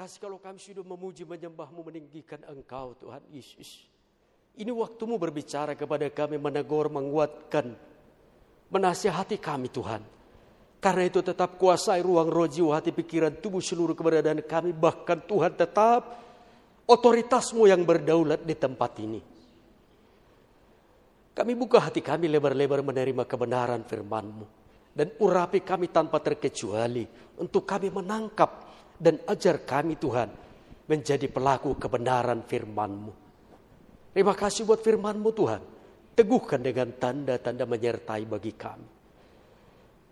kasih kalau kami sudah memuji menyembahmu meninggikan engkau Tuhan Yesus. Ini waktumu berbicara kepada kami menegur, menguatkan, menasihati kami Tuhan. Karena itu tetap kuasai ruang roh jiwa hati pikiran tubuh seluruh keberadaan kami. Bahkan Tuhan tetap otoritasmu yang berdaulat di tempat ini. Kami buka hati kami lebar-lebar menerima kebenaran firman-Mu. Dan urapi kami tanpa terkecuali untuk kami menangkap dan ajar kami Tuhan menjadi pelaku kebenaran firman-Mu. Terima kasih buat firman-Mu Tuhan. Teguhkan dengan tanda-tanda menyertai bagi kami.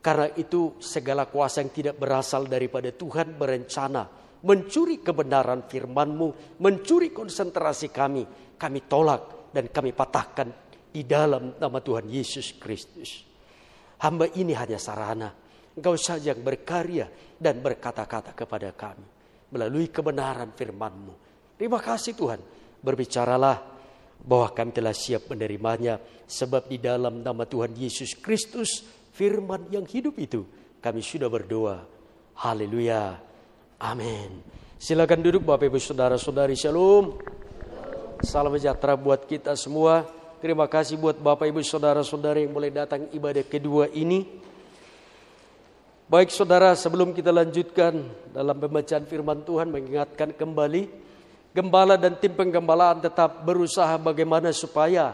Karena itu segala kuasa yang tidak berasal daripada Tuhan berencana mencuri kebenaran firman-Mu, mencuri konsentrasi kami, kami tolak dan kami patahkan di dalam nama Tuhan Yesus Kristus. Hamba ini hanya sarana. Engkau saja yang berkarya dan berkata-kata kepada kami melalui kebenaran firman-Mu. Terima kasih Tuhan. Berbicaralah bahwa kami telah siap menerimanya sebab di dalam nama Tuhan Yesus Kristus firman yang hidup itu kami sudah berdoa. Haleluya. Amin. Silakan duduk Bapak Ibu Saudara-saudari. Shalom. Salam sejahtera buat kita semua. Terima kasih buat Bapak Ibu Saudara-saudari yang boleh datang ibadah kedua ini. Baik saudara, sebelum kita lanjutkan dalam pembacaan firman Tuhan mengingatkan kembali gembala dan tim penggembalaan tetap berusaha bagaimana supaya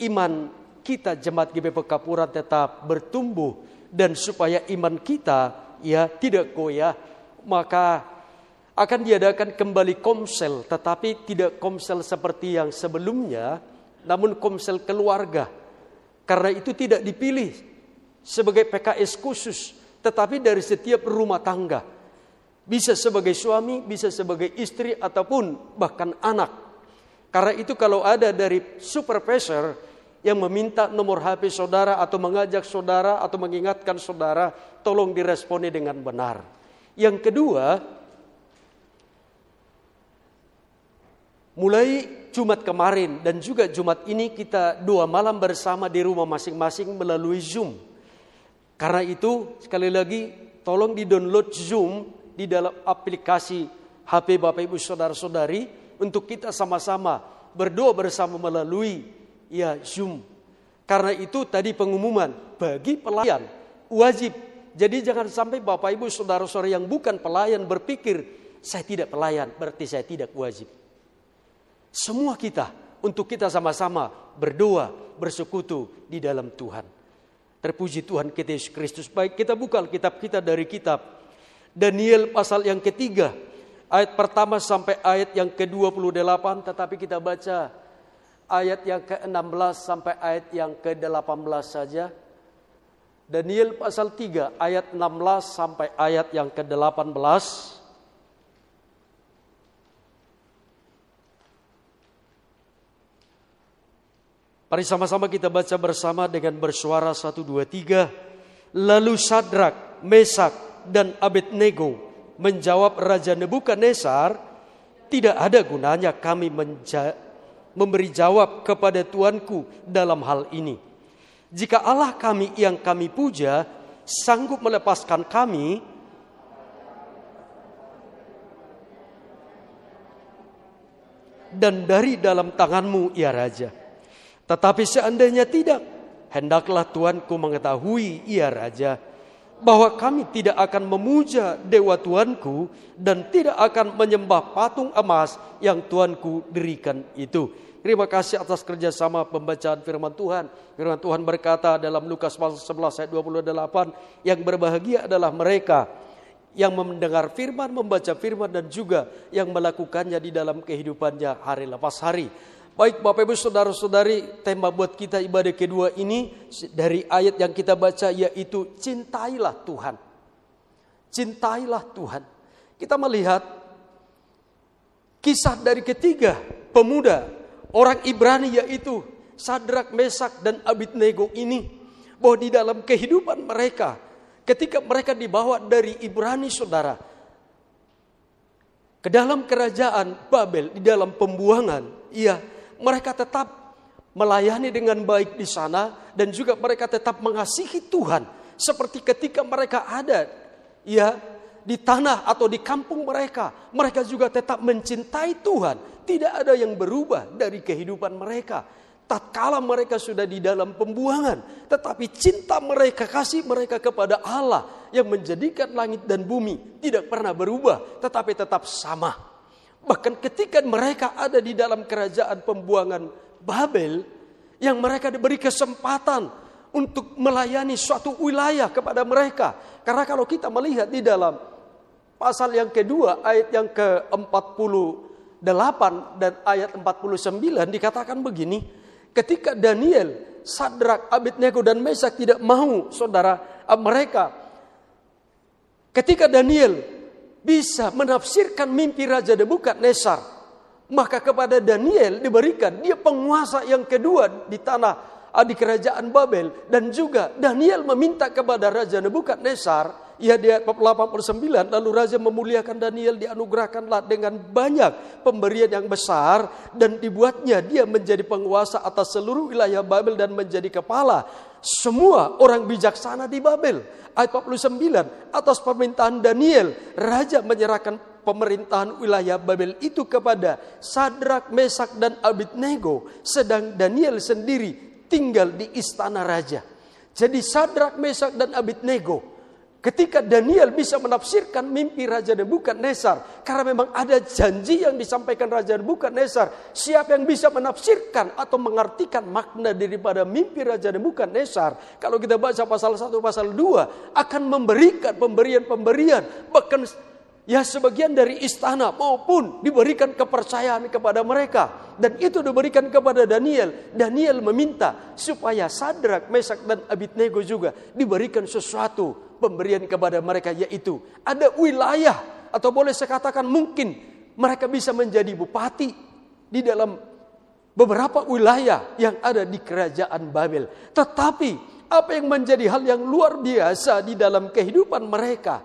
iman kita jemaat GBP Kapura tetap bertumbuh dan supaya iman kita ya tidak goyah maka akan diadakan kembali komsel tetapi tidak komsel seperti yang sebelumnya namun komsel keluarga. Karena itu tidak dipilih sebagai PKS khusus, tetapi dari setiap rumah tangga. Bisa sebagai suami, bisa sebagai istri, ataupun bahkan anak. Karena itu kalau ada dari supervisor yang meminta nomor HP saudara atau mengajak saudara atau mengingatkan saudara, tolong diresponi dengan benar. Yang kedua, mulai Jumat kemarin dan juga Jumat ini kita dua malam bersama di rumah masing-masing melalui Zoom. Karena itu sekali lagi tolong di-download Zoom di dalam aplikasi HP Bapak Ibu Saudara-saudari untuk kita sama-sama berdoa bersama melalui ya Zoom. Karena itu tadi pengumuman bagi pelayan wajib. Jadi jangan sampai Bapak Ibu Saudara-saudara yang bukan pelayan berpikir saya tidak pelayan berarti saya tidak wajib. Semua kita untuk kita sama-sama berdoa, bersekutu di dalam Tuhan. Terpuji Tuhan kita Yesus Kristus. Baik kita buka kitab kita dari kitab Daniel pasal yang ketiga. Ayat pertama sampai ayat yang ke-28. Tetapi kita baca ayat yang ke-16 sampai ayat yang ke-18 saja. Daniel pasal 3 ayat 16 sampai ayat yang ke-18. Mari sama-sama kita baca bersama dengan bersuara satu dua tiga. Lalu Sadrak, Mesak, dan Abednego menjawab Raja Nebukadnezar, tidak ada gunanya kami memberi jawab kepada Tuanku dalam hal ini. Jika Allah kami yang kami puja sanggup melepaskan kami, dan dari dalam tanganmu ya Raja tetapi seandainya tidak, hendaklah Tuanku mengetahui, ia Raja, bahwa kami tidak akan memuja dewa Tuanku dan tidak akan menyembah patung emas yang Tuanku dirikan itu. Terima kasih atas kerjasama pembacaan firman Tuhan. Firman Tuhan berkata dalam Lukas pasal 11 ayat 28, yang berbahagia adalah mereka yang mendengar firman, membaca firman dan juga yang melakukannya di dalam kehidupannya hari lepas hari. Baik Bapak Ibu Saudara-saudari, tema buat kita ibadah kedua ini dari ayat yang kita baca yaitu cintailah Tuhan. Cintailah Tuhan. Kita melihat kisah dari ketiga pemuda orang Ibrani yaitu Sadrak, Mesak dan Abidnego ini bahwa di dalam kehidupan mereka ketika mereka dibawa dari Ibrani saudara ke dalam kerajaan Babel di dalam pembuangan, iya mereka tetap melayani dengan baik di sana dan juga mereka tetap mengasihi Tuhan seperti ketika mereka ada ya di tanah atau di kampung mereka, mereka juga tetap mencintai Tuhan. Tidak ada yang berubah dari kehidupan mereka. Tatkala mereka sudah di dalam pembuangan, tetapi cinta mereka, kasih mereka kepada Allah yang menjadikan langit dan bumi tidak pernah berubah, tetapi tetap sama. Bahkan ketika mereka ada di dalam kerajaan pembuangan Babel, yang mereka diberi kesempatan untuk melayani suatu wilayah kepada mereka. Karena kalau kita melihat di dalam pasal yang kedua ayat yang ke-48 dan ayat 49 dikatakan begini, ketika Daniel, Sadrak, Abednego dan Mesak tidak mau saudara mereka ketika Daniel bisa menafsirkan mimpi Raja Nebukadnezar, maka kepada Daniel diberikan dia penguasa yang kedua di tanah di kerajaan Babel. Dan juga Daniel meminta kepada Raja Nebukadnezar ya di ayat 89 lalu raja memuliakan Daniel dianugerahkanlah dengan banyak pemberian yang besar dan dibuatnya dia menjadi penguasa atas seluruh wilayah Babel dan menjadi kepala semua orang bijaksana di Babel ayat 49 atas permintaan Daniel raja menyerahkan pemerintahan wilayah Babel itu kepada Sadrak, Mesak dan Abednego sedang Daniel sendiri tinggal di istana raja. Jadi Sadrak, Mesak dan Abednego Ketika Daniel bisa menafsirkan mimpi Raja Nebukadnezar, karena memang ada janji yang disampaikan Raja Nebukadnezar, siapa yang bisa menafsirkan atau mengartikan makna daripada mimpi Raja Nebukadnezar, kalau kita baca pasal 1 pasal 2 akan memberikan pemberian-pemberian bahkan ya sebagian dari istana maupun diberikan kepercayaan kepada mereka dan itu diberikan kepada Daniel. Daniel meminta supaya Sadrak, Mesak dan Abednego juga diberikan sesuatu pemberian kepada mereka yaitu ada wilayah atau boleh saya katakan mungkin mereka bisa menjadi bupati di dalam beberapa wilayah yang ada di kerajaan Babel. Tetapi apa yang menjadi hal yang luar biasa di dalam kehidupan mereka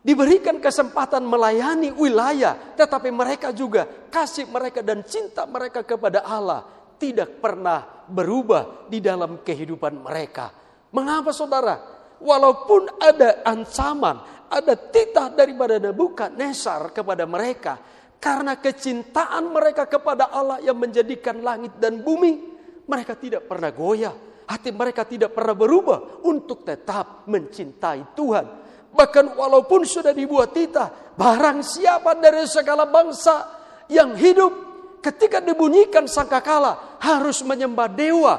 diberikan kesempatan melayani wilayah, tetapi mereka juga kasih mereka dan cinta mereka kepada Allah tidak pernah berubah di dalam kehidupan mereka. Mengapa saudara? Walaupun ada ancaman, ada titah daripada Nebukadnezar kepada mereka, karena kecintaan mereka kepada Allah yang menjadikan langit dan bumi, mereka tidak pernah goyah. Hati mereka tidak pernah berubah untuk tetap mencintai Tuhan Bahkan walaupun sudah dibuat titah, barang siapa dari segala bangsa yang hidup ketika dibunyikan sangkakala harus menyembah dewa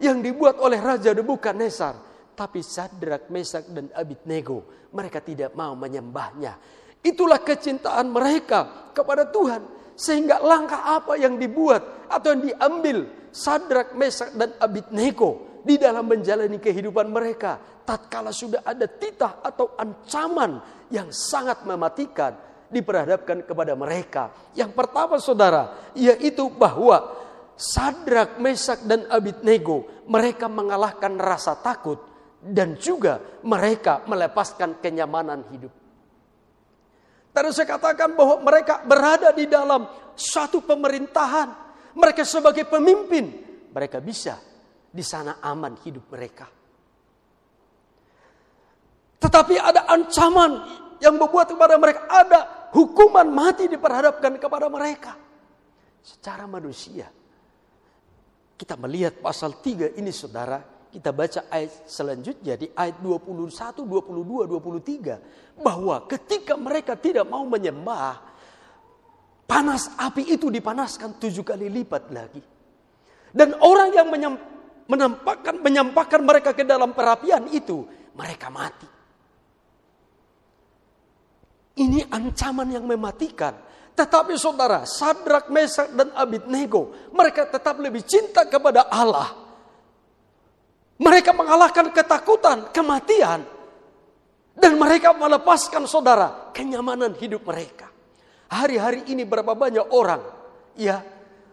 yang dibuat oleh Raja Nebukadnezar. Tapi Sadrak, Mesak dan Abednego mereka tidak mau menyembahnya. Itulah kecintaan mereka kepada Tuhan. Sehingga langkah apa yang dibuat atau yang diambil Sadrak, Mesak dan Abednego di dalam menjalani kehidupan mereka tatkala sudah ada titah atau ancaman yang sangat mematikan diperhadapkan kepada mereka. Yang pertama saudara, yaitu bahwa Sadrak, Mesak dan Abednego mereka mengalahkan rasa takut dan juga mereka melepaskan kenyamanan hidup. Tadi saya katakan bahwa mereka berada di dalam satu pemerintahan. Mereka sebagai pemimpin, mereka bisa di sana aman hidup mereka. Tetapi ada ancaman yang membuat kepada mereka ada hukuman mati diperhadapkan kepada mereka. Secara manusia. Kita melihat pasal 3 ini saudara. Kita baca ayat selanjutnya di ayat 21, 22, 23. Bahwa ketika mereka tidak mau menyembah. Panas api itu dipanaskan tujuh kali lipat lagi. Dan orang yang menampakkan, menyampaikan mereka ke dalam perapian itu. Mereka mati. Ini ancaman yang mematikan. Tetapi saudara, Sadrak, Mesak, dan Abednego, mereka tetap lebih cinta kepada Allah. Mereka mengalahkan ketakutan, kematian. Dan mereka melepaskan saudara, kenyamanan hidup mereka. Hari-hari ini berapa banyak orang, ya,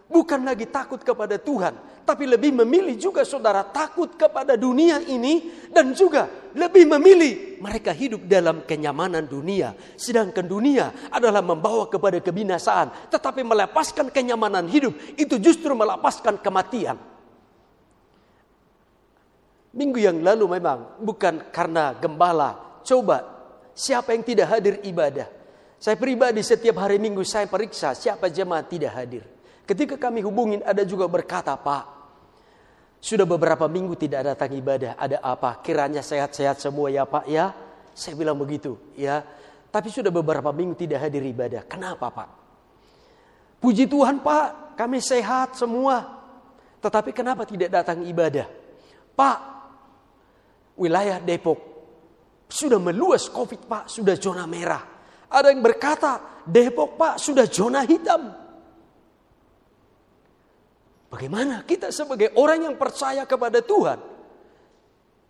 bukan lagi takut kepada Tuhan, tapi lebih memilih juga saudara takut kepada dunia ini dan juga lebih memilih mereka hidup dalam kenyamanan dunia. Sedangkan dunia adalah membawa kepada kebinasaan, tetapi melepaskan kenyamanan hidup itu justru melepaskan kematian. Minggu yang lalu memang bukan karena gembala coba siapa yang tidak hadir ibadah. Saya pribadi setiap hari minggu saya periksa siapa jemaat tidak hadir. Ketika kami hubungin ada juga berkata, Pak, sudah beberapa minggu tidak datang ibadah. Ada apa? Kiranya sehat-sehat semua ya Pak ya. Saya bilang begitu ya. Tapi sudah beberapa minggu tidak hadir ibadah. Kenapa Pak? Puji Tuhan Pak, kami sehat semua. Tetapi kenapa tidak datang ibadah? Pak, wilayah Depok sudah meluas COVID Pak, sudah zona merah. Ada yang berkata, Depok Pak sudah zona hitam. Bagaimana kita sebagai orang yang percaya kepada Tuhan?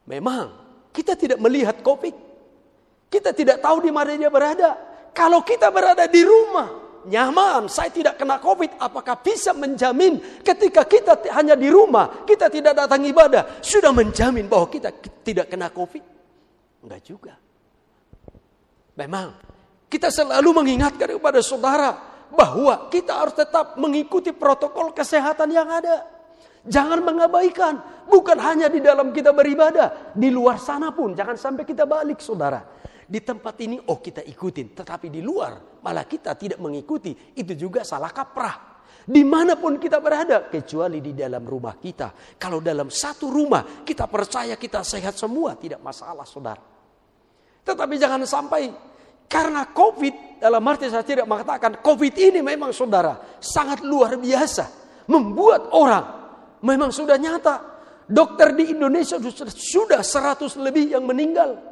Memang kita tidak melihat COVID. Kita tidak tahu di mana dia berada. Kalau kita berada di rumah, nyaman, saya tidak kena COVID, apakah bisa menjamin ketika kita hanya di rumah, kita tidak datang ibadah, sudah menjamin bahwa kita tidak kena COVID? Enggak juga. Memang kita selalu mengingatkan kepada saudara bahwa kita harus tetap mengikuti protokol kesehatan yang ada. Jangan mengabaikan, bukan hanya di dalam kita beribadah, di luar sana pun jangan sampai kita balik saudara. Di tempat ini oh kita ikutin, tetapi di luar malah kita tidak mengikuti. Itu juga salah kaprah. Di mana pun kita berada, kecuali di dalam rumah kita. Kalau dalam satu rumah kita percaya kita sehat semua, tidak masalah saudara. Tetapi jangan sampai karena COVID, dalam arti saya tidak mengatakan COVID ini memang saudara sangat luar biasa. Membuat orang memang sudah nyata. Dokter di Indonesia sudah 100 lebih yang meninggal.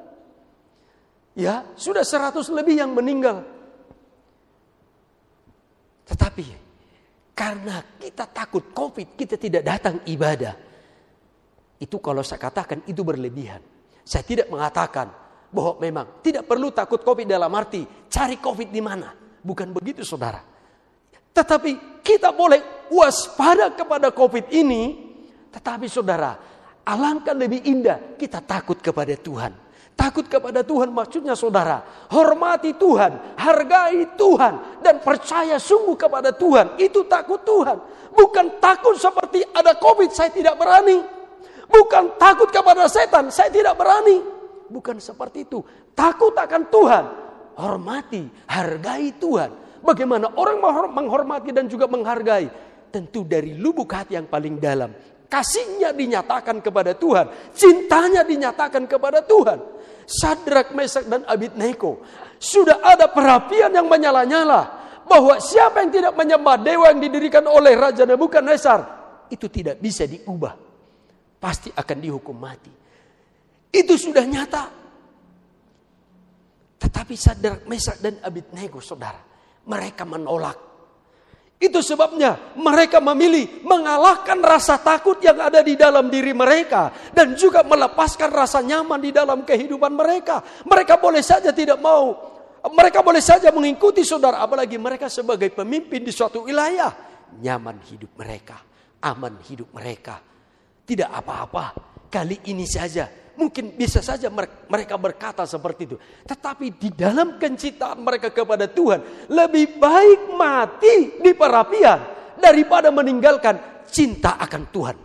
Ya, sudah seratus lebih yang meninggal. Tetapi karena kita takut COVID, kita tidak datang ibadah. Itu kalau saya katakan itu berlebihan. Saya tidak mengatakan bahwa memang tidak perlu takut COVID dalam arti cari COVID di mana. Bukan begitu saudara. Tetapi kita boleh waspada kepada COVID ini. Tetapi saudara, alangkah lebih indah kita takut kepada Tuhan. Takut kepada Tuhan maksudnya saudara. Hormati Tuhan, hargai Tuhan. Dan percaya sungguh kepada Tuhan. Itu takut Tuhan. Bukan takut seperti ada COVID saya tidak berani. Bukan takut kepada setan saya tidak berani. Bukan seperti itu. Takut akan Tuhan. Hormati, hargai Tuhan. Bagaimana orang menghormati dan juga menghargai. Tentu dari lubuk hati yang paling dalam. Kasihnya dinyatakan kepada Tuhan. Cintanya dinyatakan kepada Tuhan. Sadrak, Mesak dan Abidnego. Sudah ada perapian yang menyala-nyala. Bahwa siapa yang tidak menyembah dewa yang didirikan oleh Raja Nebukadnezar. Itu tidak bisa diubah. Pasti akan dihukum mati. Itu sudah nyata. Tetapi Sadrak, Mesak dan Abidnego saudara. Mereka menolak itu sebabnya mereka memilih mengalahkan rasa takut yang ada di dalam diri mereka dan juga melepaskan rasa nyaman di dalam kehidupan mereka. Mereka boleh saja tidak mau, mereka boleh saja mengikuti saudara, apalagi mereka sebagai pemimpin di suatu wilayah. Nyaman hidup mereka, aman hidup mereka. Tidak apa-apa, kali ini saja Mungkin bisa saja mereka berkata seperti itu. Tetapi di dalam kecintaan mereka kepada Tuhan. Lebih baik mati di perapian. Daripada meninggalkan cinta akan Tuhan.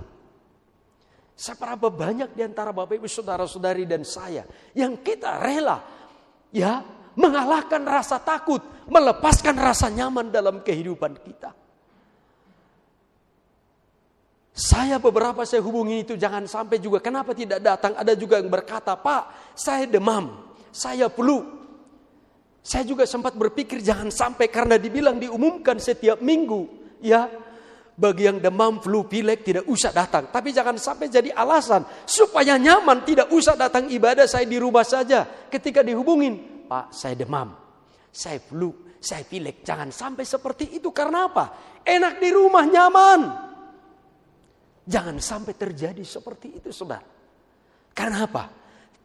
Seberapa banyak di antara Bapak Ibu Saudara-saudari dan saya. Yang kita rela. Ya mengalahkan rasa takut. Melepaskan rasa nyaman dalam kehidupan kita. Saya beberapa saya hubungi itu jangan sampai juga kenapa tidak datang. Ada juga yang berkata, Pak saya demam, saya flu. Saya juga sempat berpikir jangan sampai karena dibilang diumumkan setiap minggu. Ya, bagi yang demam, flu, pilek tidak usah datang. Tapi jangan sampai jadi alasan supaya nyaman tidak usah datang ibadah saya di rumah saja. Ketika dihubungin, Pak saya demam, saya flu, saya pilek. Jangan sampai seperti itu karena apa? Enak di rumah nyaman. Jangan sampai terjadi seperti itu saudara. Karena apa?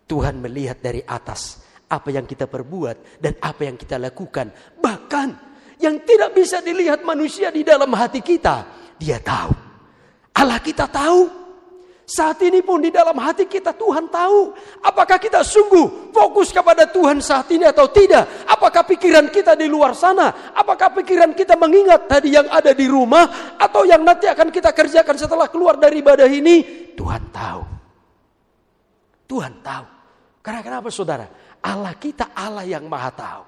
Tuhan melihat dari atas apa yang kita perbuat dan apa yang kita lakukan. Bahkan yang tidak bisa dilihat manusia di dalam hati kita, dia tahu. Allah kita tahu. Saat ini pun di dalam hati kita Tuhan tahu. Apakah kita sungguh fokus kepada Tuhan saat ini atau tidak? Apakah pikiran kita di luar sana? Apakah pikiran kita mengingat tadi yang ada di rumah? Atau yang nanti akan kita kerjakan setelah keluar dari ibadah ini? Tuhan tahu. Tuhan tahu. Karena kenapa saudara? Allah kita Allah yang maha tahu.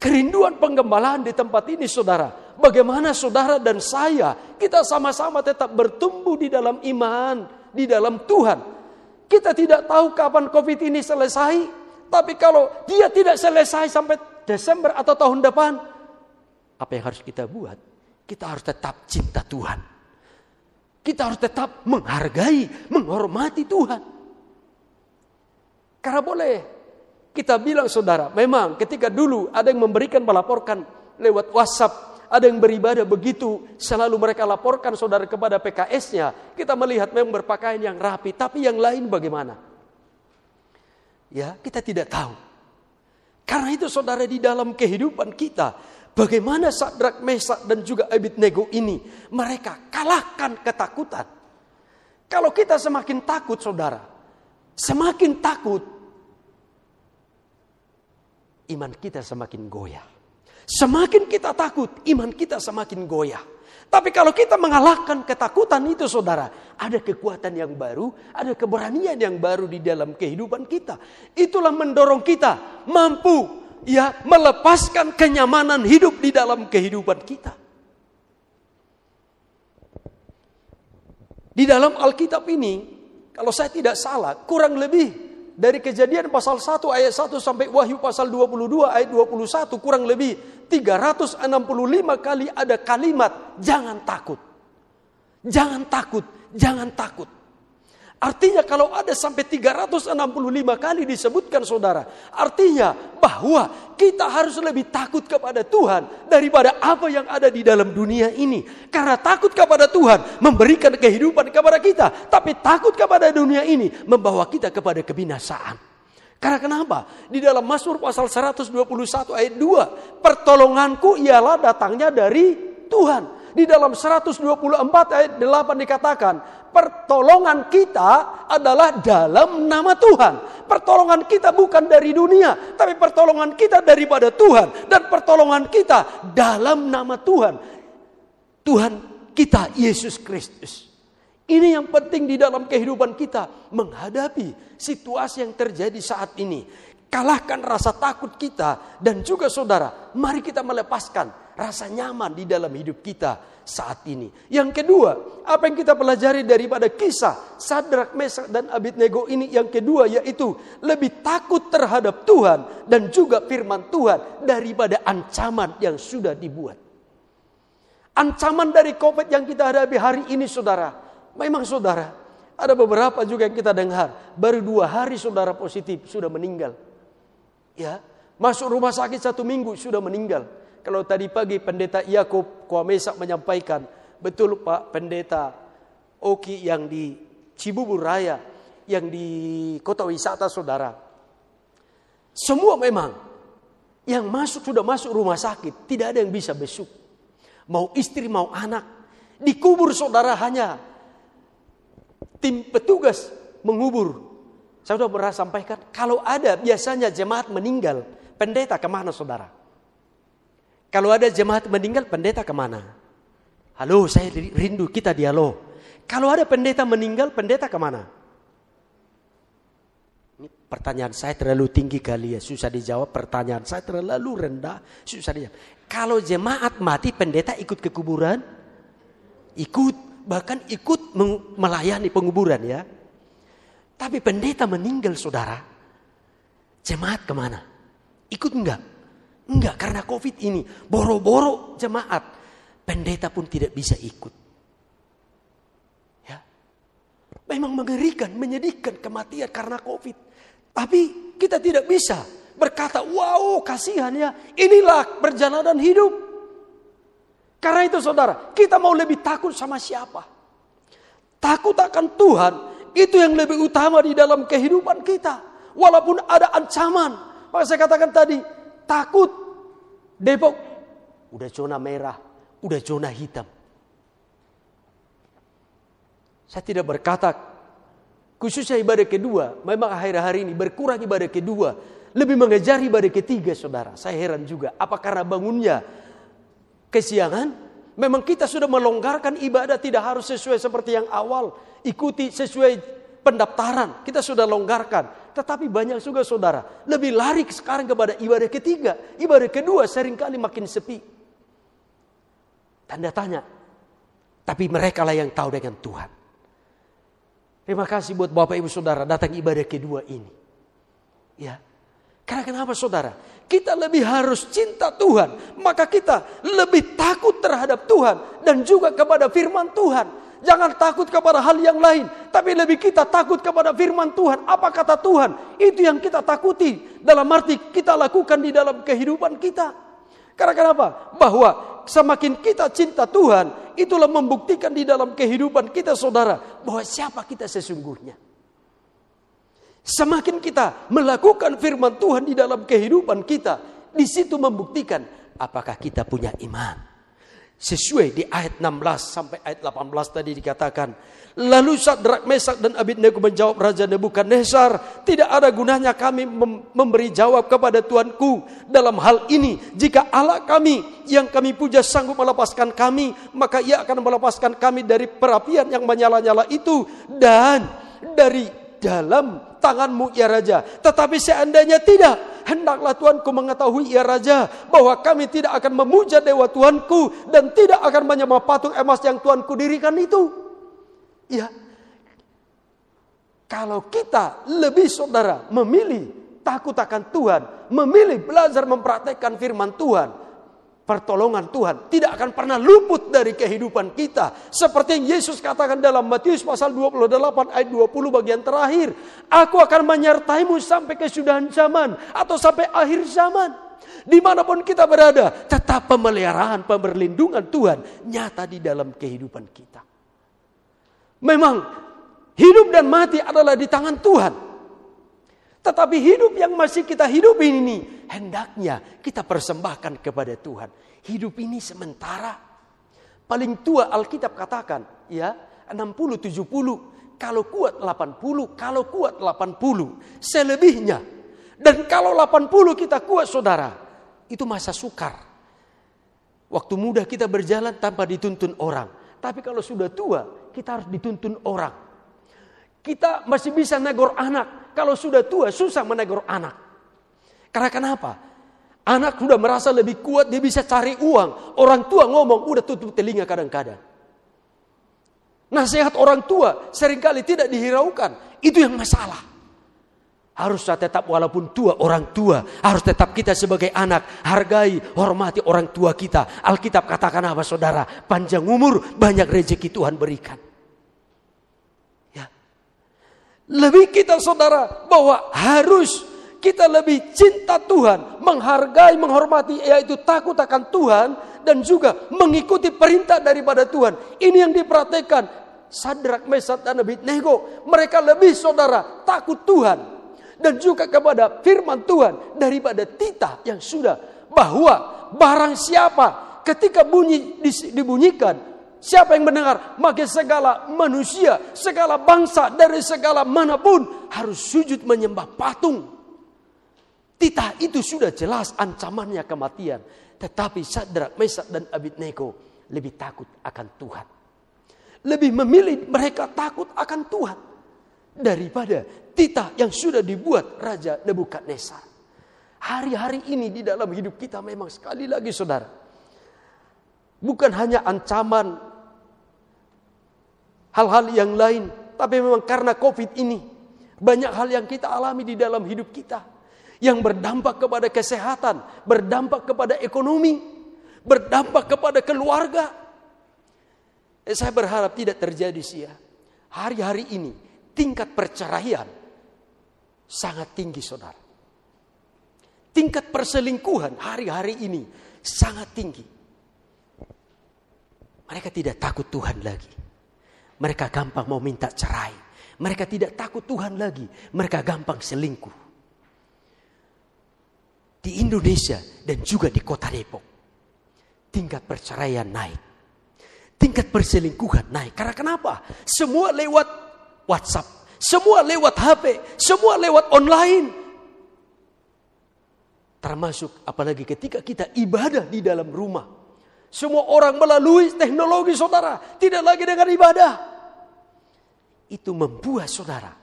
Kerinduan penggembalaan di tempat ini saudara. Bagaimana saudara dan saya kita sama-sama tetap bertumbuh di dalam iman, di dalam Tuhan. Kita tidak tahu kapan COVID ini selesai, tapi kalau dia tidak selesai sampai Desember atau tahun depan, apa yang harus kita buat? Kita harus tetap cinta Tuhan. Kita harus tetap menghargai, menghormati Tuhan. Karena boleh kita bilang saudara, memang ketika dulu ada yang memberikan melaporkan lewat WhatsApp, ada yang beribadah begitu, selalu mereka laporkan saudara kepada PKS-nya. Kita melihat memang berpakaian yang rapi, tapi yang lain bagaimana? Ya, kita tidak tahu. Karena itu saudara di dalam kehidupan kita, bagaimana Sadrak, Mesak dan juga Abednego ini, mereka kalahkan ketakutan. Kalau kita semakin takut saudara, semakin takut, iman kita semakin goyah. Semakin kita takut, iman kita semakin goyah. Tapi kalau kita mengalahkan ketakutan itu saudara, ada kekuatan yang baru, ada keberanian yang baru di dalam kehidupan kita. Itulah mendorong kita mampu ya melepaskan kenyamanan hidup di dalam kehidupan kita. Di dalam Alkitab ini, kalau saya tidak salah, kurang lebih dari kejadian pasal 1 ayat 1 sampai Wahyu pasal 22 ayat 21 kurang lebih 365 kali ada kalimat jangan takut. Jangan takut, jangan takut. Artinya kalau ada sampai 365 kali disebutkan saudara. Artinya bahwa kita harus lebih takut kepada Tuhan daripada apa yang ada di dalam dunia ini. Karena takut kepada Tuhan memberikan kehidupan kepada kita. Tapi takut kepada dunia ini membawa kita kepada kebinasaan. Karena kenapa? Di dalam Mazmur pasal 121 ayat 2. Pertolonganku ialah datangnya dari Tuhan. Di dalam 124 ayat 8 dikatakan, pertolongan kita adalah dalam nama Tuhan. Pertolongan kita bukan dari dunia, tapi pertolongan kita daripada Tuhan dan pertolongan kita dalam nama Tuhan. Tuhan kita Yesus Kristus. Ini yang penting di dalam kehidupan kita menghadapi situasi yang terjadi saat ini. Kalahkan rasa takut kita dan juga saudara, mari kita melepaskan rasa nyaman di dalam hidup kita saat ini. Yang kedua, apa yang kita pelajari daripada kisah Sadrak, Mesak dan Abednego ini yang kedua yaitu lebih takut terhadap Tuhan dan juga firman Tuhan daripada ancaman yang sudah dibuat. Ancaman dari Covid yang kita hadapi hari ini saudara, memang saudara, ada beberapa juga yang kita dengar, baru dua hari saudara positif sudah meninggal. Ya, masuk rumah sakit satu minggu sudah meninggal. Kalau tadi pagi pendeta Yakob Kuamesak menyampaikan, betul Pak pendeta Oki yang di Cibubur Raya, yang di kota wisata saudara. Semua memang yang masuk sudah masuk rumah sakit, tidak ada yang bisa besuk. Mau istri, mau anak. Dikubur saudara hanya tim petugas mengubur saya sudah pernah sampaikan, kalau ada biasanya jemaat meninggal, pendeta ke mana saudara? Kalau ada jemaat meninggal, pendeta ke mana? Halo, saya rindu kita dialog. Kalau ada pendeta meninggal, pendeta ke mana? Ini pertanyaan saya terlalu tinggi kali ya, susah dijawab. Pertanyaan saya terlalu rendah, susah dijawab. Kalau jemaat mati, pendeta ikut ke kuburan? Ikut, bahkan ikut melayani penguburan ya. Tapi pendeta meninggal saudara. Jemaat ke mana? Ikut enggak? Enggak karena covid ini. Boro-boro jemaat. Pendeta pun tidak bisa ikut. Ya. Memang mengerikan, menyedihkan kematian karena covid. Tapi kita tidak bisa berkata, wow kasihan ya. Inilah perjalanan hidup. Karena itu saudara, kita mau lebih takut sama siapa? Takut akan Tuhan itu yang lebih utama di dalam kehidupan kita. Walaupun ada ancaman. Maka saya katakan tadi, takut. Depok, udah zona merah, udah zona hitam. Saya tidak berkata, khususnya ibadah kedua, memang akhir hari ini berkurang ibadah kedua. Lebih mengejar ibadah ketiga saudara. Saya heran juga, apa karena bangunnya kesiangan? Memang kita sudah melonggarkan ibadah tidak harus sesuai seperti yang awal ikuti sesuai pendaftaran. Kita sudah longgarkan. Tetapi banyak juga saudara lebih lari sekarang kepada ibadah ketiga. Ibadah kedua sering kali makin sepi. Tanda tanya. Tapi mereka lah yang tahu dengan Tuhan. Terima kasih buat Bapak Ibu Saudara datang ibadah kedua ini. Ya. Karena kenapa saudara? Kita lebih harus cinta Tuhan. Maka kita lebih takut terhadap Tuhan. Dan juga kepada firman Tuhan. Jangan takut kepada hal yang lain. Tapi lebih kita takut kepada firman Tuhan. Apa kata Tuhan? Itu yang kita takuti. Dalam arti kita lakukan di dalam kehidupan kita. Karena kenapa? Bahwa semakin kita cinta Tuhan. Itulah membuktikan di dalam kehidupan kita saudara. Bahwa siapa kita sesungguhnya. Semakin kita melakukan firman Tuhan di dalam kehidupan kita. Di situ membuktikan apakah kita punya iman. Sesuai di ayat 16 sampai ayat 18 tadi dikatakan. Lalu Sadrak, Mesak dan Abednego menjawab Raja Nebukadnezar, tidak ada gunanya kami memberi jawab kepada Tuanku dalam hal ini. Jika Allah kami yang kami puja sanggup melepaskan kami, maka ia akan melepaskan kami dari perapian yang menyala-nyala itu dan dari dalam tanganmu ya Raja. Tetapi seandainya tidak, hendaklah Tuanku mengetahui ya Raja bahwa kami tidak akan memuja dewa Tuanku dan tidak akan menyembah patung emas yang Tuanku dirikan itu. Ya. Kalau kita lebih saudara memilih takut akan Tuhan, memilih belajar mempraktekkan firman Tuhan, pertolongan Tuhan tidak akan pernah luput dari kehidupan kita. Seperti yang Yesus katakan dalam Matius pasal 28 ayat 20 bagian terakhir. Aku akan menyertaimu sampai kesudahan zaman atau sampai akhir zaman. Di mana pun kita berada, tetap pemeliharaan, pemberlindungan Tuhan nyata di dalam kehidupan kita. Memang hidup dan mati adalah di tangan Tuhan. Tetapi hidup yang masih kita hidup ini hendaknya kita persembahkan kepada Tuhan. Hidup ini sementara. Paling tua Alkitab katakan, ya, 60 70, kalau kuat 80, kalau kuat 80, selebihnya. Dan kalau 80 kita kuat Saudara, itu masa sukar. Waktu muda kita berjalan tanpa dituntun orang. Tapi kalau sudah tua, kita harus dituntun orang. Kita masih bisa negor anak, kalau sudah tua susah menegur anak. Karena kenapa? Anak sudah merasa lebih kuat, dia bisa cari uang. Orang tua ngomong, udah tutup telinga kadang-kadang. Nasihat orang tua sering kali tidak dihiraukan. Itu yang masalah. Harus tetap walaupun tua orang tua. Harus tetap kita sebagai anak. Hargai, hormati orang tua kita. Alkitab katakan apa saudara? Panjang umur, banyak rezeki Tuhan berikan. Lebih kita saudara bahwa harus kita lebih cinta Tuhan, menghargai, menghormati, yaitu takut akan Tuhan dan juga mengikuti perintah daripada Tuhan. Ini yang diperhatikan Sadrak, Mesat dan Abednego. Mereka lebih saudara takut Tuhan dan juga kepada firman Tuhan daripada titah yang sudah bahwa barang siapa ketika bunyi dibunyikan Siapa yang mendengar? Maka segala manusia, segala bangsa dari segala mana pun harus sujud menyembah patung. Titah itu sudah jelas ancamannya kematian. Tetapi Sadrak, Mesak dan Abednego lebih takut akan Tuhan. Lebih memilih mereka takut akan Tuhan. Daripada titah yang sudah dibuat Raja Nebukadnezar. Hari-hari ini di dalam hidup kita memang sekali lagi saudara. Bukan hanya ancaman hal-hal yang lain. Tapi memang karena COVID ini, banyak hal yang kita alami di dalam hidup kita. Yang berdampak kepada kesehatan, berdampak kepada ekonomi, berdampak kepada keluarga. Eh, saya berharap tidak terjadi sih ya. Hari-hari ini tingkat perceraian sangat tinggi saudara. Tingkat perselingkuhan hari-hari ini sangat tinggi. Mereka tidak takut Tuhan lagi. Mereka gampang mau minta cerai. Mereka tidak takut Tuhan lagi. Mereka gampang selingkuh. Di Indonesia dan juga di kota Depok. Tingkat perceraian naik. Tingkat perselingkuhan naik. Karena kenapa? Semua lewat WhatsApp. Semua lewat HP. Semua lewat online. Termasuk apalagi ketika kita ibadah di dalam rumah semua orang melalui teknologi saudara. Tidak lagi dengan ibadah. Itu membuat saudara.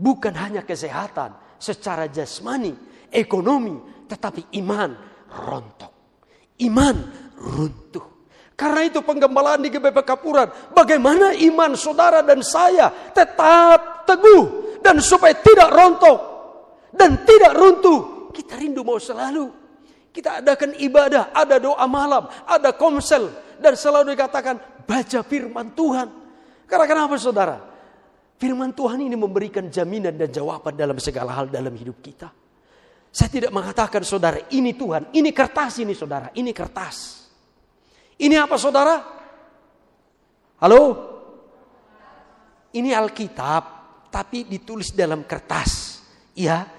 Bukan hanya kesehatan. secara jasmani, ekonomi, tetapi iman rontok. Iman runtuh. Karena itu penggembalaan di GBP Kapuran. Bagaimana iman saudara dan saya tetap teguh. Dan supaya tidak rontok. Dan tidak runtuh. Kita rindu mau selalu. Kita adakan ibadah. Ada doa malam. Ada komsel. Dan selalu dikatakan baca firman Tuhan. Karena kenapa saudara? Firman Tuhan ini memberikan jaminan dan jawaban dalam segala hal dalam hidup kita. Saya tidak mengatakan saudara ini Tuhan, ini kertas ini saudara, ini kertas. Ini apa saudara? Halo? Ini Alkitab, tapi ditulis dalam kertas. Ya,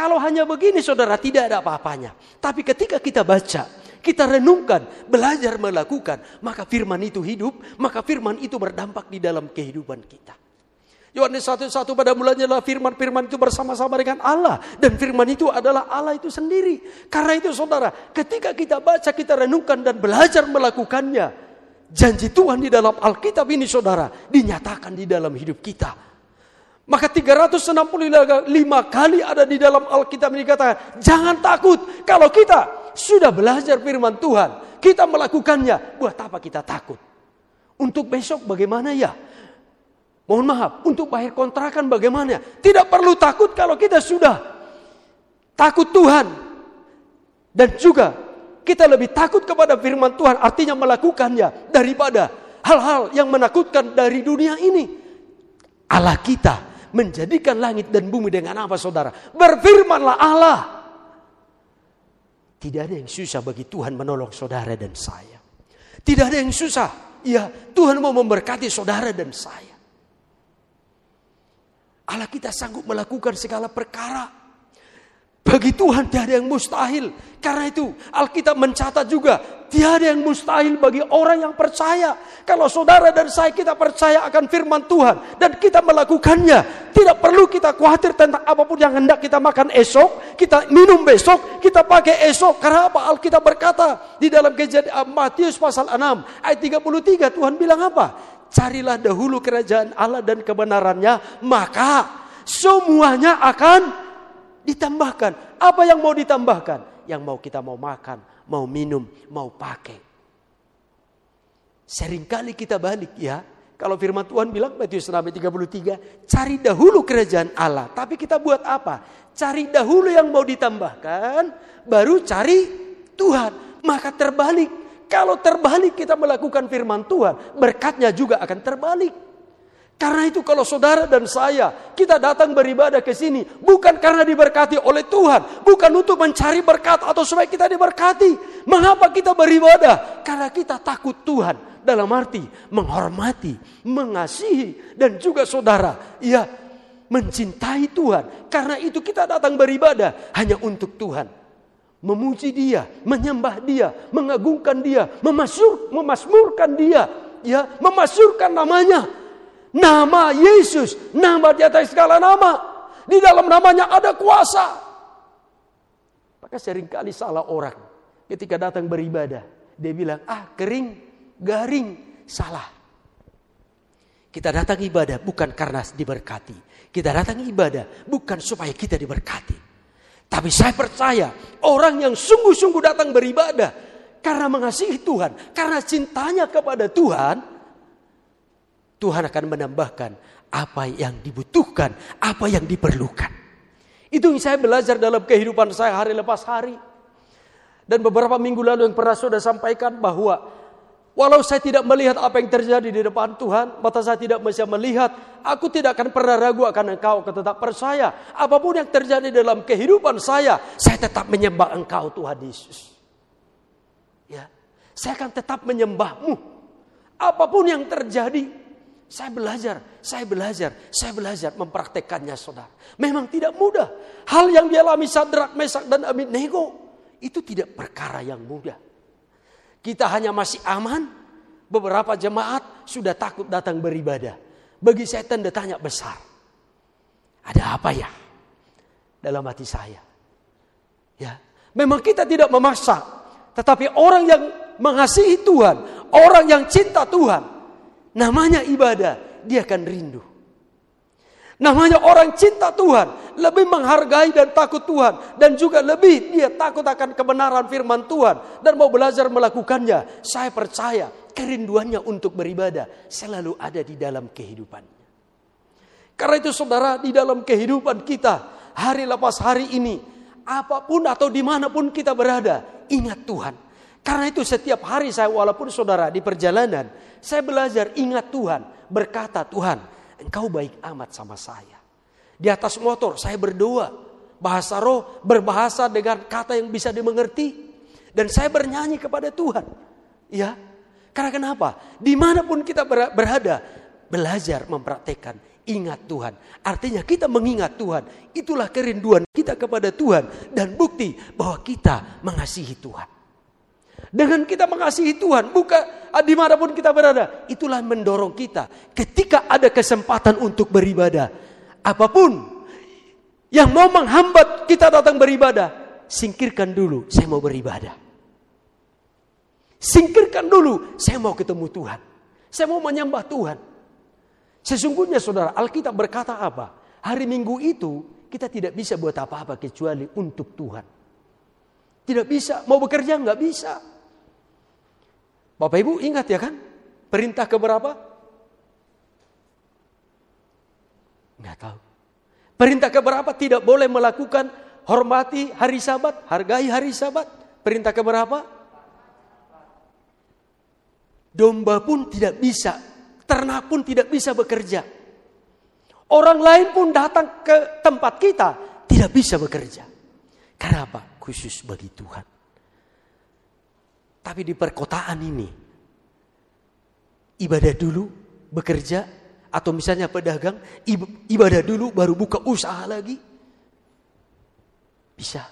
kalau hanya begini saudara tidak ada apa-apanya. Tapi ketika kita baca, kita renungkan, belajar melakukan, maka firman itu hidup, maka firman itu berdampak di dalam kehidupan kita. Yohanes 1:1 pada mulanya adalah firman-firman itu bersama-sama dengan Allah dan firman itu adalah Allah itu sendiri. Karena itu saudara, ketika kita baca, kita renungkan dan belajar melakukannya, janji Tuhan di dalam Alkitab ini saudara dinyatakan di dalam hidup kita. Maka 365 kali ada di dalam Alkitab ini kata, jangan takut kalau kita sudah belajar firman Tuhan, kita melakukannya, buat apa kita takut? Untuk besok bagaimana ya? Mohon maaf, untuk bayar kontrakan bagaimana? Tidak perlu takut kalau kita sudah takut Tuhan. Dan juga kita lebih takut kepada firman Tuhan, artinya melakukannya daripada hal-hal yang menakutkan dari dunia ini. Allah kita menjadikan langit dan bumi dengan apa saudara? Berfirmanlah Allah. Tidak ada yang susah bagi Tuhan menolong saudara dan saya. Tidak ada yang susah. Ya, Tuhan mau memberkati saudara dan saya. Allah kita sanggup melakukan segala perkara. Bagi Tuhan tiada yang mustahil. Karena itu Alkitab mencatat juga tiada yang mustahil bagi orang yang percaya. Kalau saudara dan saya kita percaya akan firman Tuhan dan kita melakukannya, tidak perlu kita khawatir tentang apa pun yang hendak kita makan esok, kita minum besok, kita pakai esok. Karena apa? Alkitab berkata di dalam kejadian Matius pasal 6 ayat 33 Tuhan bilang apa? carilah dahulu kerajaan Allah dan kebenarannya, maka semuanya akan ditambahkan. Apa yang mau ditambahkan? Yang mau kita mau makan, mau minum, mau pakai. Seringkali kita balik ya. Kalau firman Tuhan bilang Matius 6 33, cari dahulu kerajaan Allah. Tapi kita buat apa? Cari dahulu yang mau ditambahkan, baru cari Tuhan. Maka terbalik kalau terbalik kita melakukan firman Tuhan, berkatnya juga akan terbalik. Karena itu kalau saudara dan saya, kita datang beribadah ke sini, bukan karena diberkati oleh Tuhan, bukan untuk mencari berkat atau supaya kita diberkati. Mengapa kita beribadah? Karena kita takut Tuhan. Dalam arti menghormati, mengasihi, dan juga saudara, ya mencintai Tuhan. Karena itu kita datang beribadah hanya untuk Tuhan memuji dia, menyembah dia, mengagungkan dia, memasur, memasmurkan dia, ya, memasurkan namanya. Nama Yesus, nama di atas segala nama. Di dalam namanya ada kuasa. Maka sering kali salah orang ketika datang beribadah. Dia bilang, ah kering, garing, salah. Kita datang ibadah bukan karena diberkati. Kita datang ibadah bukan supaya kita diberkati. Tapi saya percaya orang yang sungguh-sungguh datang beribadah karena mengasihi Tuhan, karena cintanya kepada Tuhan, Tuhan akan menambahkan apa yang dibutuhkan, apa yang diperlukan. Itu yang saya belajar dalam kehidupan saya hari lepas hari. Dan beberapa minggu lalu yang pernah sudah sampaikan bahwa Walau saya tidak melihat apa yang terjadi di depan Tuhan, mata saya tidak bisa melihat, aku tidak akan pernah ragu akan engkau, aku tetap percaya. Apa pun yang terjadi dalam kehidupan saya, saya tetap menyembah engkau Tuhan Yesus. Ya, saya akan tetap menyembahmu. Apa pun yang terjadi, saya belajar, saya belajar, saya belajar mempraktekannya saudara. Memang tidak mudah. Hal yang dialami Sadrak, Mesak, dan Abednego, itu tidak perkara yang mudah. Kita hanya masih aman. Beberapa jemaat sudah takut datang beribadah. Bagi saya tanda tanya besar. Ada apa ya? Dalam hati saya. Ya, memang kita tidak memaksa. Tetapi orang yang mengasihi Tuhan, orang yang cinta Tuhan, namanya ibadah, dia akan rindu. Namanya orang cinta Tuhan, lebih menghargai dan takut Tuhan. Dan juga lebih dia takut akan kebenaran firman Tuhan. Dan mau belajar melakukannya. Saya percaya kerinduannya untuk beribadah selalu ada di dalam kehidupannya. Karena itu saudara di dalam kehidupan kita. Hari lepas hari ini. Apa pun atau di mana pun kita berada. Ingat Tuhan. Karena itu setiap hari saya walaupun saudara di perjalanan. Saya belajar ingat Tuhan. Berkata Tuhan engkau baik amat sama saya. Di atas motor saya berdoa. Bahasa roh berbahasa dengan kata yang bisa dimengerti. Dan saya bernyanyi kepada Tuhan. Ya, karena kenapa? Di mana pun kita berada, belajar mempraktekkan ingat Tuhan. Artinya kita mengingat Tuhan. Itulah kerinduan kita kepada Tuhan. Dan bukti bahwa kita mengasihi Tuhan. Dengan kita mengasihi Tuhan, bukan di mana pun kita berada. Itulah mendorong kita. Ketika ada kesempatan untuk beribadah, apa pun yang mau menghambat kita datang beribadah, singkirkan dulu, saya mau beribadah. Singkirkan dulu, saya mau ketemu Tuhan. Saya mau menyembah Tuhan. Sesungguhnya saudara, Alkitab berkata apa? Hari Minggu itu kita tidak bisa buat apa-apa kecuali untuk Tuhan. Tidak bisa, mau bekerja nggak bisa. Bapak Ibu ingat ya kan? Perintah keberapa? Nggak tahu. Perintah keberapa tidak boleh melakukan hormati hari sabat, hargai hari sabat. Perintah keberapa? Domba pun tidak bisa, ternak pun tidak bisa bekerja. Orang lain pun datang ke tempat kita tidak bisa bekerja. Kenapa? Khusus bagi Tuhan. Tapi di perkotaan ini, ibadah dulu, bekerja, atau misalnya pedagang ibadah dulu baru buka usaha lagi. Bisa.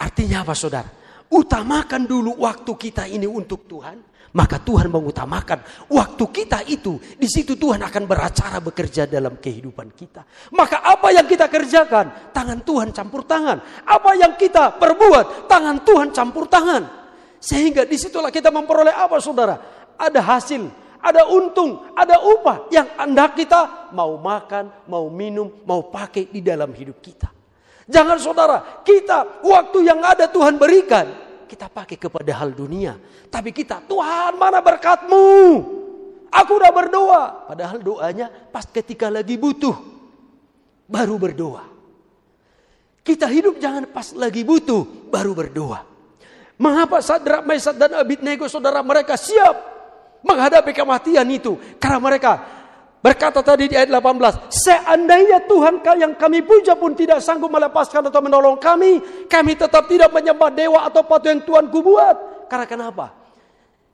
Artinya apa saudara? Utamakan dulu waktu kita ini untuk Tuhan. Maka Tuhan mengutamakan waktu kita itu. Di situ Tuhan akan beracara bekerja dalam kehidupan kita. Maka apa yang kita kerjakan, tangan Tuhan campur tangan. Apa yang kita perbuat, tangan Tuhan campur tangan. Sehingga di situlah kita memperoleh apa saudara? Ada hasil ada untung, ada upah yang anda kita mau makan, mau minum, mau pakai di dalam hidup kita. Jangan saudara, kita waktu yang ada Tuhan berikan, kita pakai kepada hal dunia. Tapi kita, Tuhan mana berkatmu? Aku udah berdoa. Padahal doanya pas ketika lagi butuh. Baru berdoa. Kita hidup jangan pas lagi butuh, baru berdoa. Mengapa Sadrak, Mesad dan Abidnego saudara mereka siap menghadapi kematian itu. Karena mereka berkata tadi di ayat 18, seandainya Tuhan yang kami puja pun tidak sanggup melepaskan atau menolong kami, kami tetap tidak menyembah dewa atau patung yang Tuhan kubuat. Karena kenapa?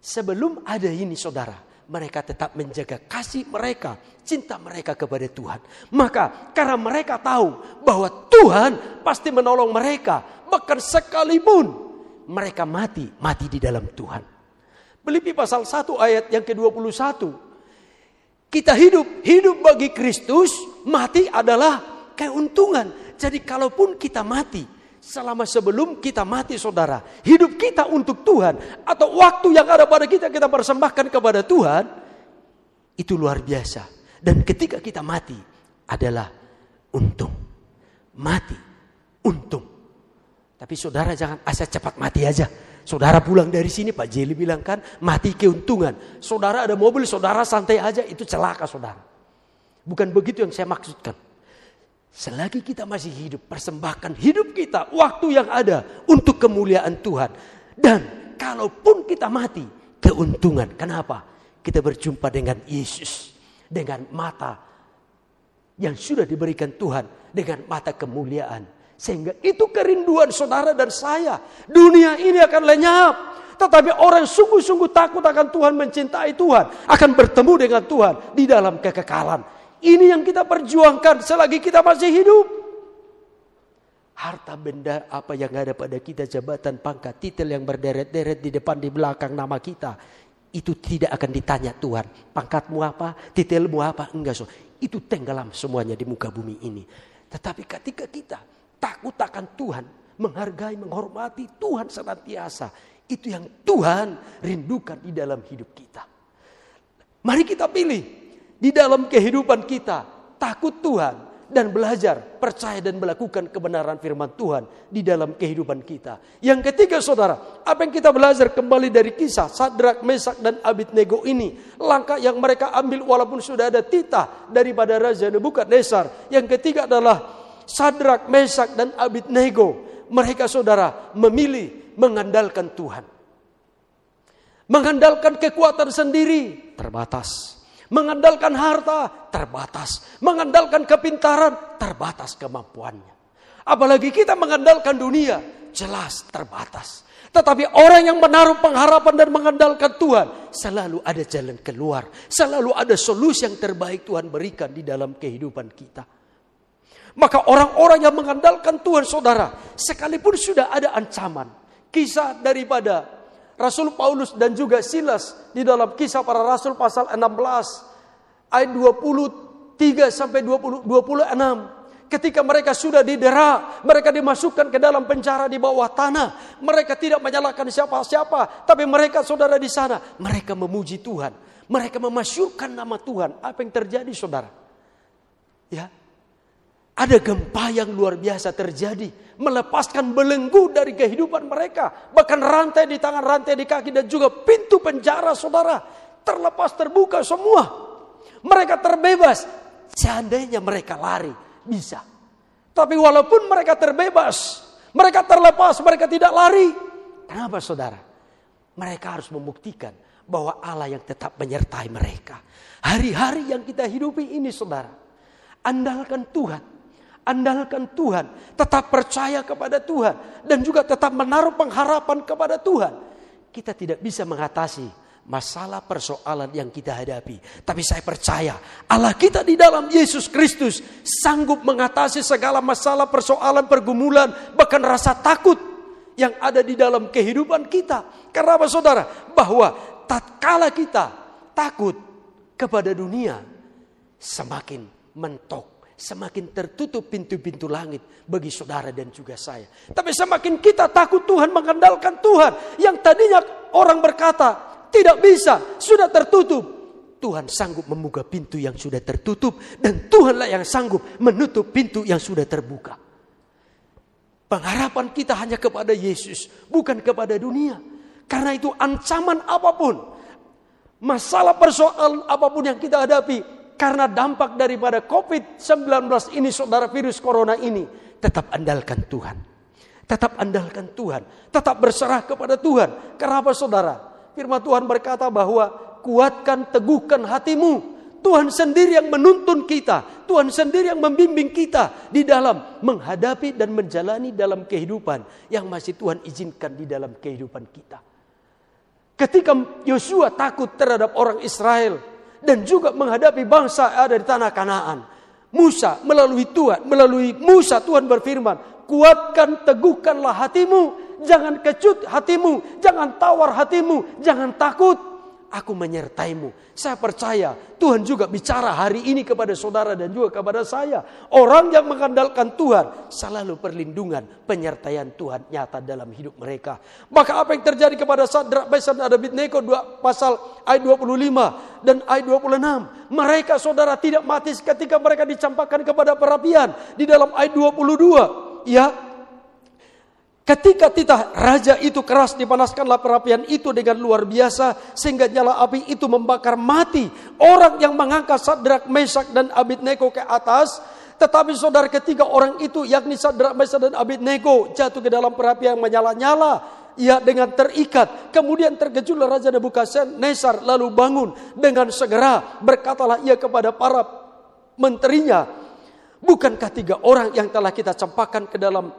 Sebelum ada ini saudara, mereka tetap menjaga kasih mereka, cinta mereka kepada Tuhan. Maka karena mereka tahu bahwa Tuhan pasti menolong mereka, bahkan sekalipun mereka mati, mati di dalam Tuhan. Filipi pasal 1 ayat yang ke-21. Kita hidup, hidup bagi Kristus, mati adalah keuntungan. Jadi kalaupun kita mati, selama sebelum kita mati saudara, hidup kita untuk Tuhan, atau waktu yang ada pada kita kita persembahkan kepada Tuhan, itu luar biasa. Dan ketika kita mati adalah untung. Mati, untung. Tapi saudara jangan asal cepat mati aja. Saudara pulang dari sini Pak Jeli bilang kan mati keuntungan. Saudara ada mobil, saudara santai aja itu celaka saudara. Bukan begitu yang saya maksudkan. Selagi kita masih hidup, persembahkan hidup kita, waktu yang ada untuk kemuliaan Tuhan. Dan kalaupun kita mati, keuntungan. Kenapa? Kita berjumpa dengan Yesus. Dengan mata yang sudah diberikan Tuhan. Dengan mata kemuliaan sehingga itu kerinduan saudara dan saya. Dunia ini akan lenyap. Tetapi orang sungguh-sungguh takut akan Tuhan, mencintai Tuhan. Akan bertemu dengan Tuhan di dalam kekekalan. Ini yang kita perjuangkan selagi kita masih hidup. Harta benda apa yang ada pada kita, jabatan, pangkat, titel yang berderet-deret di depan, di belakang nama kita. Itu tidak akan ditanya Tuhan. Pangkatmu apa, titelmu apa, enggak so. Itu tenggelam semuanya di muka bumi ini. Tetapi ketika kita takut akan Tuhan, menghargai, menghormati Tuhan senantiasa. Itu yang Tuhan rindukan di dalam hidup kita. Mari kita pilih di dalam kehidupan kita takut Tuhan dan belajar, percaya dan melakukan kebenaran firman Tuhan di dalam kehidupan kita. Yang ketiga saudara, apa yang kita belajar kembali dari kisah Sadrak, Mesak dan Abidnego ini. Langkah yang mereka ambil walaupun sudah ada titah daripada Raja Nebukadnezar. Yang ketiga adalah Sadrak, Mesak dan Abidnego. Mereka saudara memilih mengandalkan Tuhan. Mengandalkan kekuatan sendiri terbatas Mengandalkan harta terbatas, mengandalkan kepintaran terbatas kemampuannya. Apalagi kita mengandalkan dunia, jelas terbatas. Tetapi orang yang menaruh pengharapan dan mengandalkan Tuhan, selalu ada jalan keluar, selalu ada solusi yang terbaik Tuhan berikan di dalam kehidupan kita. Maka orang-orang yang mengandalkan Tuhan saudara, sekalipun sudah ada ancaman, kisah daripada Rasul Paulus dan juga Silas di dalam kisah para rasul pasal 16 ayat 23 sampai 20, 26 ketika mereka sudah didera, mereka dimasukkan ke dalam penjara di bawah tanah. Mereka tidak menyalahkan siapa-siapa, tapi mereka saudara di sana, mereka memuji Tuhan. Mereka memasyurkan nama Tuhan. Apa yang terjadi saudara? Ya, ada gempa yang luar biasa terjadi, melepaskan belenggu dari kehidupan mereka, bahkan rantai di tangan, rantai di kaki dan juga pintu penjara saudara terlepas terbuka semua. Mereka terbebas. Seandainya mereka lari, bisa. Tapi walaupun mereka terbebas, mereka terlepas, mereka tidak lari. Kenapa saudara? Mereka harus membuktikan bahwa Allah yang tetap menyertai mereka. Hari-hari yang kita hidupi ini saudara, andalkan Tuhan andalkan Tuhan, tetap percaya kepada Tuhan, dan juga tetap menaruh pengharapan kepada Tuhan. Kita tidak bisa mengatasi masalah persoalan yang kita hadapi. Tapi saya percaya Allah kita di dalam Yesus Kristus sanggup mengatasi segala masalah persoalan pergumulan bahkan rasa takut yang ada di dalam kehidupan kita. Karena apa saudara? Bahwa tatkala kita takut kepada dunia semakin mentok semakin tertutup pintu-pintu langit bagi saudara dan juga saya. Tapi semakin kita takut Tuhan mengandalkan Tuhan yang tadinya orang berkata tidak bisa, sudah tertutup. Tuhan sanggup membuka pintu yang sudah tertutup dan Tuhanlah yang sanggup menutup pintu yang sudah terbuka. Pengharapan kita hanya kepada Yesus, bukan kepada dunia. Karena itu ancaman apa pun, masalah persoalan apa pun yang kita hadapi, karena dampak daripada COVID-19 ini, saudara virus corona ini, tetap andalkan Tuhan. Tetap andalkan Tuhan. Tetap berserah kepada Tuhan. Kenapa saudara? Firman Tuhan berkata bahwa kuatkan, teguhkan hatimu. Tuhan sendiri yang menuntun kita. Tuhan sendiri yang membimbing kita di dalam menghadapi dan menjalani dalam kehidupan yang masih Tuhan izinkan di dalam kehidupan kita. Ketika Yosua takut terhadap orang Israel, dan juga menghadapi bangsa yang ada di tanah Kanaan. Musa melalui Tuhan, melalui Musa Tuhan berfirman, kuatkan teguhkanlah hatimu, jangan kecut hatimu, jangan tawar hatimu, jangan takut aku menyertaimu. Saya percaya Tuhan juga bicara hari ini kepada saudara dan juga kepada saya. Orang yang mengandalkan Tuhan selalu perlindungan, penyertaian Tuhan nyata dalam hidup mereka. Maka apa yang terjadi kepada Sadrak, Mesan, dan Abednego dua pasal ayat 25 dan ayat 26. Mereka saudara tidak mati ketika mereka dicampakkan kepada perapian. Di dalam ayat 22. Ya, Ketika titah raja itu keras dipanaskanlah perapian itu dengan luar biasa sehingga nyala api itu membakar mati orang yang mengangkat Sadrak, Mesak dan Abednego ke atas. Tetapi saudara ketiga orang itu yakni Sadrak, Mesak dan Abednego jatuh ke dalam perapian yang menyala-nyala. Ia dengan terikat. Kemudian terkejutlah Raja Nebukadnezar lalu bangun dengan segera berkatalah ia kepada para menterinya. Bukankah tiga orang yang telah kita campakkan ke dalam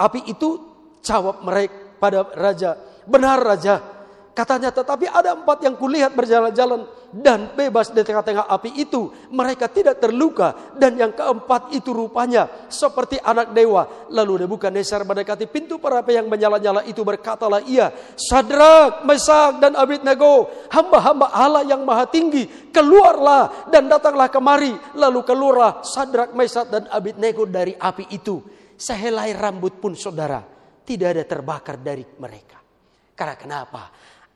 Api itu jawab mereka pada raja, benar raja. Katanya tetapi ada empat yang kulihat berjalan-jalan dan bebas di tengah-tengah api itu. Mereka tidak terluka dan yang keempat itu rupanya seperti anak dewa. Lalu Nebukadnezar mendekati pintu perapi yang menyala-nyala itu berkatalah ia, Sadrak, Mesak dan Abednego, hamba-hamba Allah yang maha tinggi, keluarlah dan datanglah kemari. Lalu keluarlah Sadrak, Mesak dan Abednego dari api itu sehelai rambut pun saudara tidak ada terbakar dari mereka. Karena kenapa?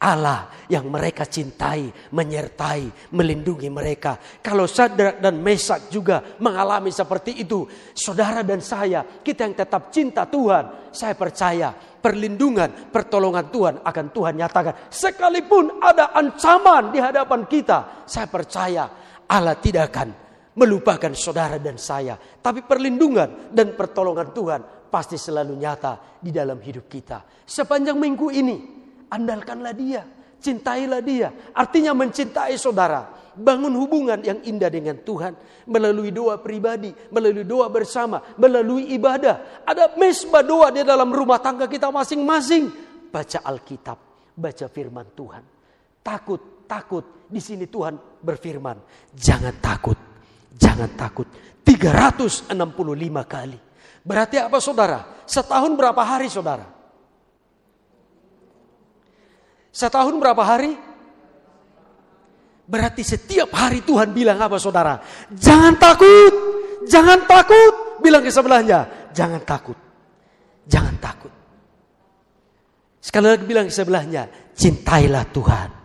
Allah yang mereka cintai, menyertai, melindungi mereka. Kalau Sadrak dan Mesak juga mengalami seperti itu, saudara dan saya, kita yang tetap cinta Tuhan, saya percaya perlindungan, pertolongan Tuhan akan Tuhan nyatakan. Sekalipun ada ancaman di hadapan kita, saya percaya Allah tidak akan melupakan saudara dan saya. Tapi perlindungan dan pertolongan Tuhan pasti selalu nyata di dalam hidup kita. Sepanjang minggu ini, andalkanlah dia, cintailah dia. Artinya mencintai saudara. Bangun hubungan yang indah dengan Tuhan melalui doa pribadi, melalui doa bersama, melalui ibadah. Ada mesbah doa di dalam rumah tangga kita masing-masing. Baca Alkitab, baca firman Tuhan. Takut, takut. Di sini Tuhan berfirman, jangan takut, jangan takut. 365 kali. Berarti apa saudara? Setahun berapa hari saudara? Setahun berapa hari? Berarti setiap hari Tuhan bilang apa saudara? Jangan takut, jangan takut. Bilang ke sebelahnya, jangan takut, jangan takut. Sekali lagi bilang ke sebelahnya, cintailah Tuhan.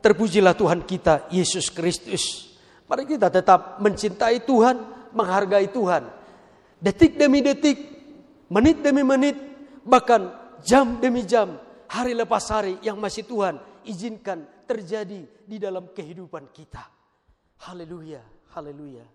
Terpujilah Tuhan kita, Yesus Kristus. Mari kita tetap mencintai Tuhan, menghargai Tuhan. Detik demi detik, menit demi menit, bahkan jam demi jam, hari lepas hari yang masih Tuhan izinkan terjadi di dalam kehidupan kita. Haleluya, haleluya.